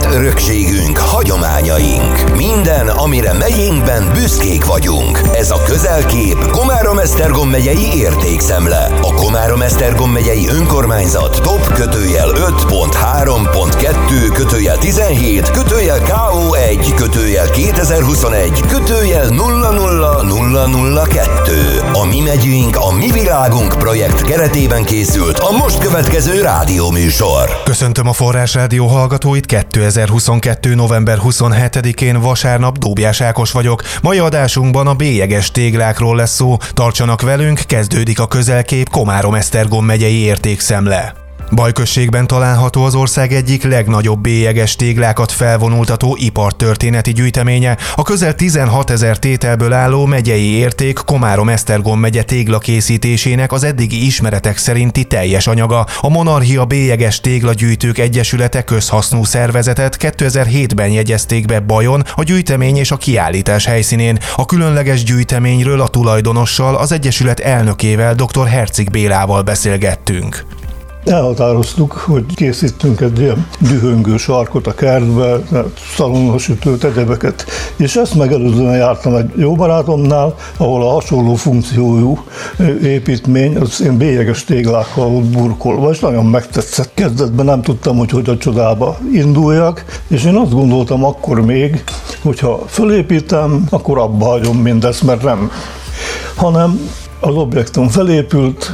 épített örökségünk, hagyományaink. Minden, amire megyénkben büszkék vagyunk. Ez a közelkép Komárom-Esztergom megyei értékszemle. A Komárom-Esztergom megyei önkormányzat top kötőjel 5.3.2 kötőjel 17 kötőjel KO1 kötőjel 2021 kötőjel 00002. A Mi megyünk, a Mi világunk projekt keretében készült a most következő rádióműsor. Köszöntöm a Forrás Rádió hallgatóit, 2022. november 27-én vasárnap Dóbjás Ákos vagyok. Mai adásunkban a bélyeges téglákról lesz szó. Tartsanak velünk, kezdődik a közelkép Komárom-Esztergom megyei értékszemle. Bajközségben található az ország egyik legnagyobb bélyeges téglákat felvonultató ipartörténeti gyűjteménye, a közel 16 ezer tételből álló megyei érték Komárom-Esztergom megye téglakészítésének az eddigi ismeretek szerinti teljes anyaga. A Monarchia Bélyeges Téglagyűjtők Egyesülete közhasznú szervezetet 2007-ben jegyezték be Bajon, a gyűjtemény és a kiállítás helyszínén. A különleges gyűjteményről a tulajdonossal, az Egyesület elnökével, dr. Hercig Bélával beszélgettünk. Elhatároztuk, hogy készítünk egy ilyen dühöngő sarkot a kertbe, szalonosütőt, egyebeket. És ezt megelőzően jártam egy jó barátomnál, ahol a hasonló funkciójú építmény, az én bélyeges téglákkal volt burkolva, és nagyon megtetszett. Kezdetben nem tudtam, hogy hogy a csodába induljak, és én azt gondoltam akkor még, hogyha fölépítem, akkor abba hagyom mindezt, mert nem. Hanem az objektum felépült,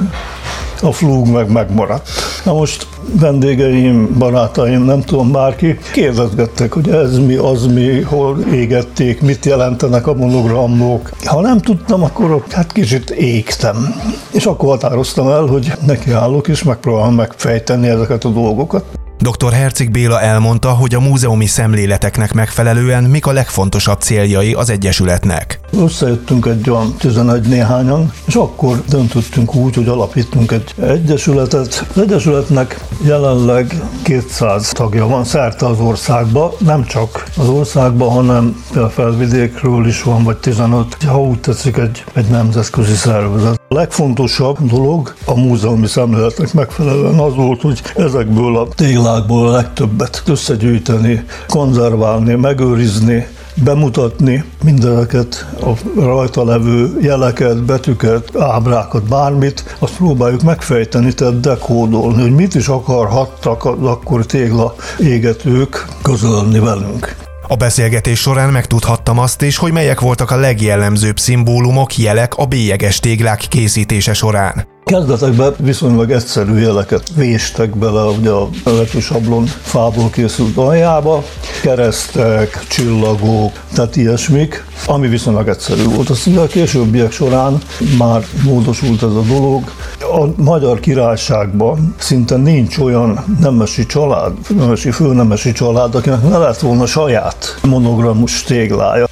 a flúg meg megmaradt. Na most vendégeim, barátaim, nem tudom bárki, kérdezgettek, hogy ez mi, az mi, hol égették, mit jelentenek a monogramok. Ha nem tudtam, akkor hát kicsit égtem. És akkor határoztam el, hogy nekiállok és megpróbálom megfejteni ezeket a dolgokat. Dr. Herceg Béla elmondta, hogy a múzeumi szemléleteknek megfelelően mik a legfontosabb céljai az Egyesületnek. Összejöttünk egy olyan 11 néhányan, és akkor döntöttünk úgy, hogy alapítunk egy egyesületet. Az egyesületnek jelenleg 200 tagja van szerte az országba, nem csak az országban, hanem a felvidékről is van, vagy 15, ha úgy tetszik, egy, egy nemzetközi szervezet. A legfontosabb dolog a múzeumi szemléletnek megfelelően az volt, hogy ezekből a téglákból a legtöbbet összegyűjteni, konzerválni, megőrizni, bemutatni mindeneket, a rajta levő jeleket, betűket, ábrákat, bármit, azt próbáljuk megfejteni, tehát dekódolni, hogy mit is akarhattak az akkor tégla égetők közölni velünk. A beszélgetés során megtudhattam azt is, hogy melyek voltak a legjellemzőbb szimbólumok, jelek a bélyeges téglák készítése során. Kezdetekben viszonylag egyszerű jeleket véstek bele ugye a vetősablon fából készült aljába, keresztek, csillagok, tehát ilyesmik, ami viszonylag egyszerű volt. Aztán a későbbiek során már módosult ez a dolog. A magyar királyságban szinte nincs olyan nemesi család, nemesi, főnemesi család, akinek ne lett volna saját monogrammus téglája.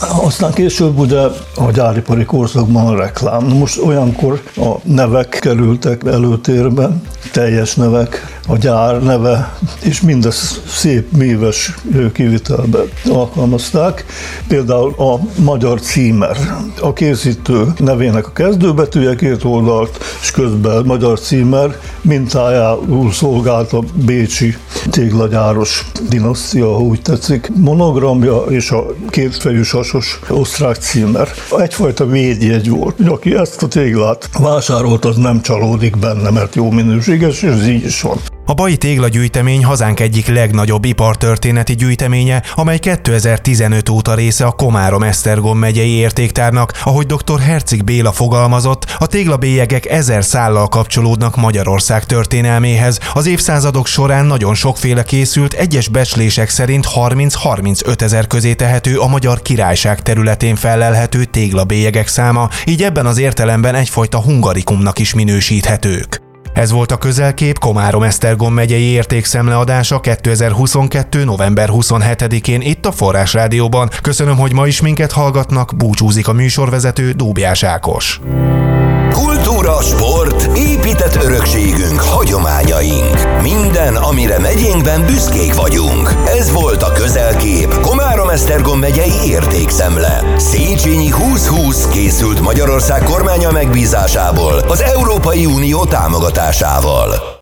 Aztán később ugye a gyáripari korszakban a reklám. Most olyankor a nevek kerültek előtérbe, teljes nevek, a gyár neve, és mindez szép méves kivitelbe alkalmazták. Például a magyar címer, a készítő nevének a kezdőbetűje két oldalt, és közben magyar címer mintájául szolgált a bécsi téglagyáros dinasztia, ha úgy tetszik, monogramja és a kétfejű sasos osztrák címer. Egyfajta védjegy volt. Aki ezt a téglát vásárolt, az nem csalódik benne, mert jó minőséges, és ez így is van. A Bai Téglagyűjtemény hazánk egyik legnagyobb ipartörténeti gyűjteménye, amely 2015 óta része a Komárom-Esztergom megyei értéktárnak. Ahogy dr. Hercig Béla fogalmazott, a téglabélyegek ezer szállal kapcsolódnak Magyarország történelméhez. Az évszázadok során nagyon sokféle készült, egyes becslések szerint 30-35 ezer közé tehető a magyar királyság területén felelhető téglabélyegek száma, így ebben az értelemben egyfajta hungarikumnak is minősíthetők. Ez volt a közelkép Komárom-Esztergom megyei értékszemleadása 2022. november 27-én itt a Forrás Rádióban. Köszönöm, hogy ma is minket hallgatnak, búcsúzik a műsorvezető Dóbjás Ákos. Amire megyénkben büszkék vagyunk. Ez volt a közelkép Komárom-Esztergom megyei értékszemle. Széchenyi 2020 készült Magyarország kormánya megbízásából az Európai Unió támogatásával.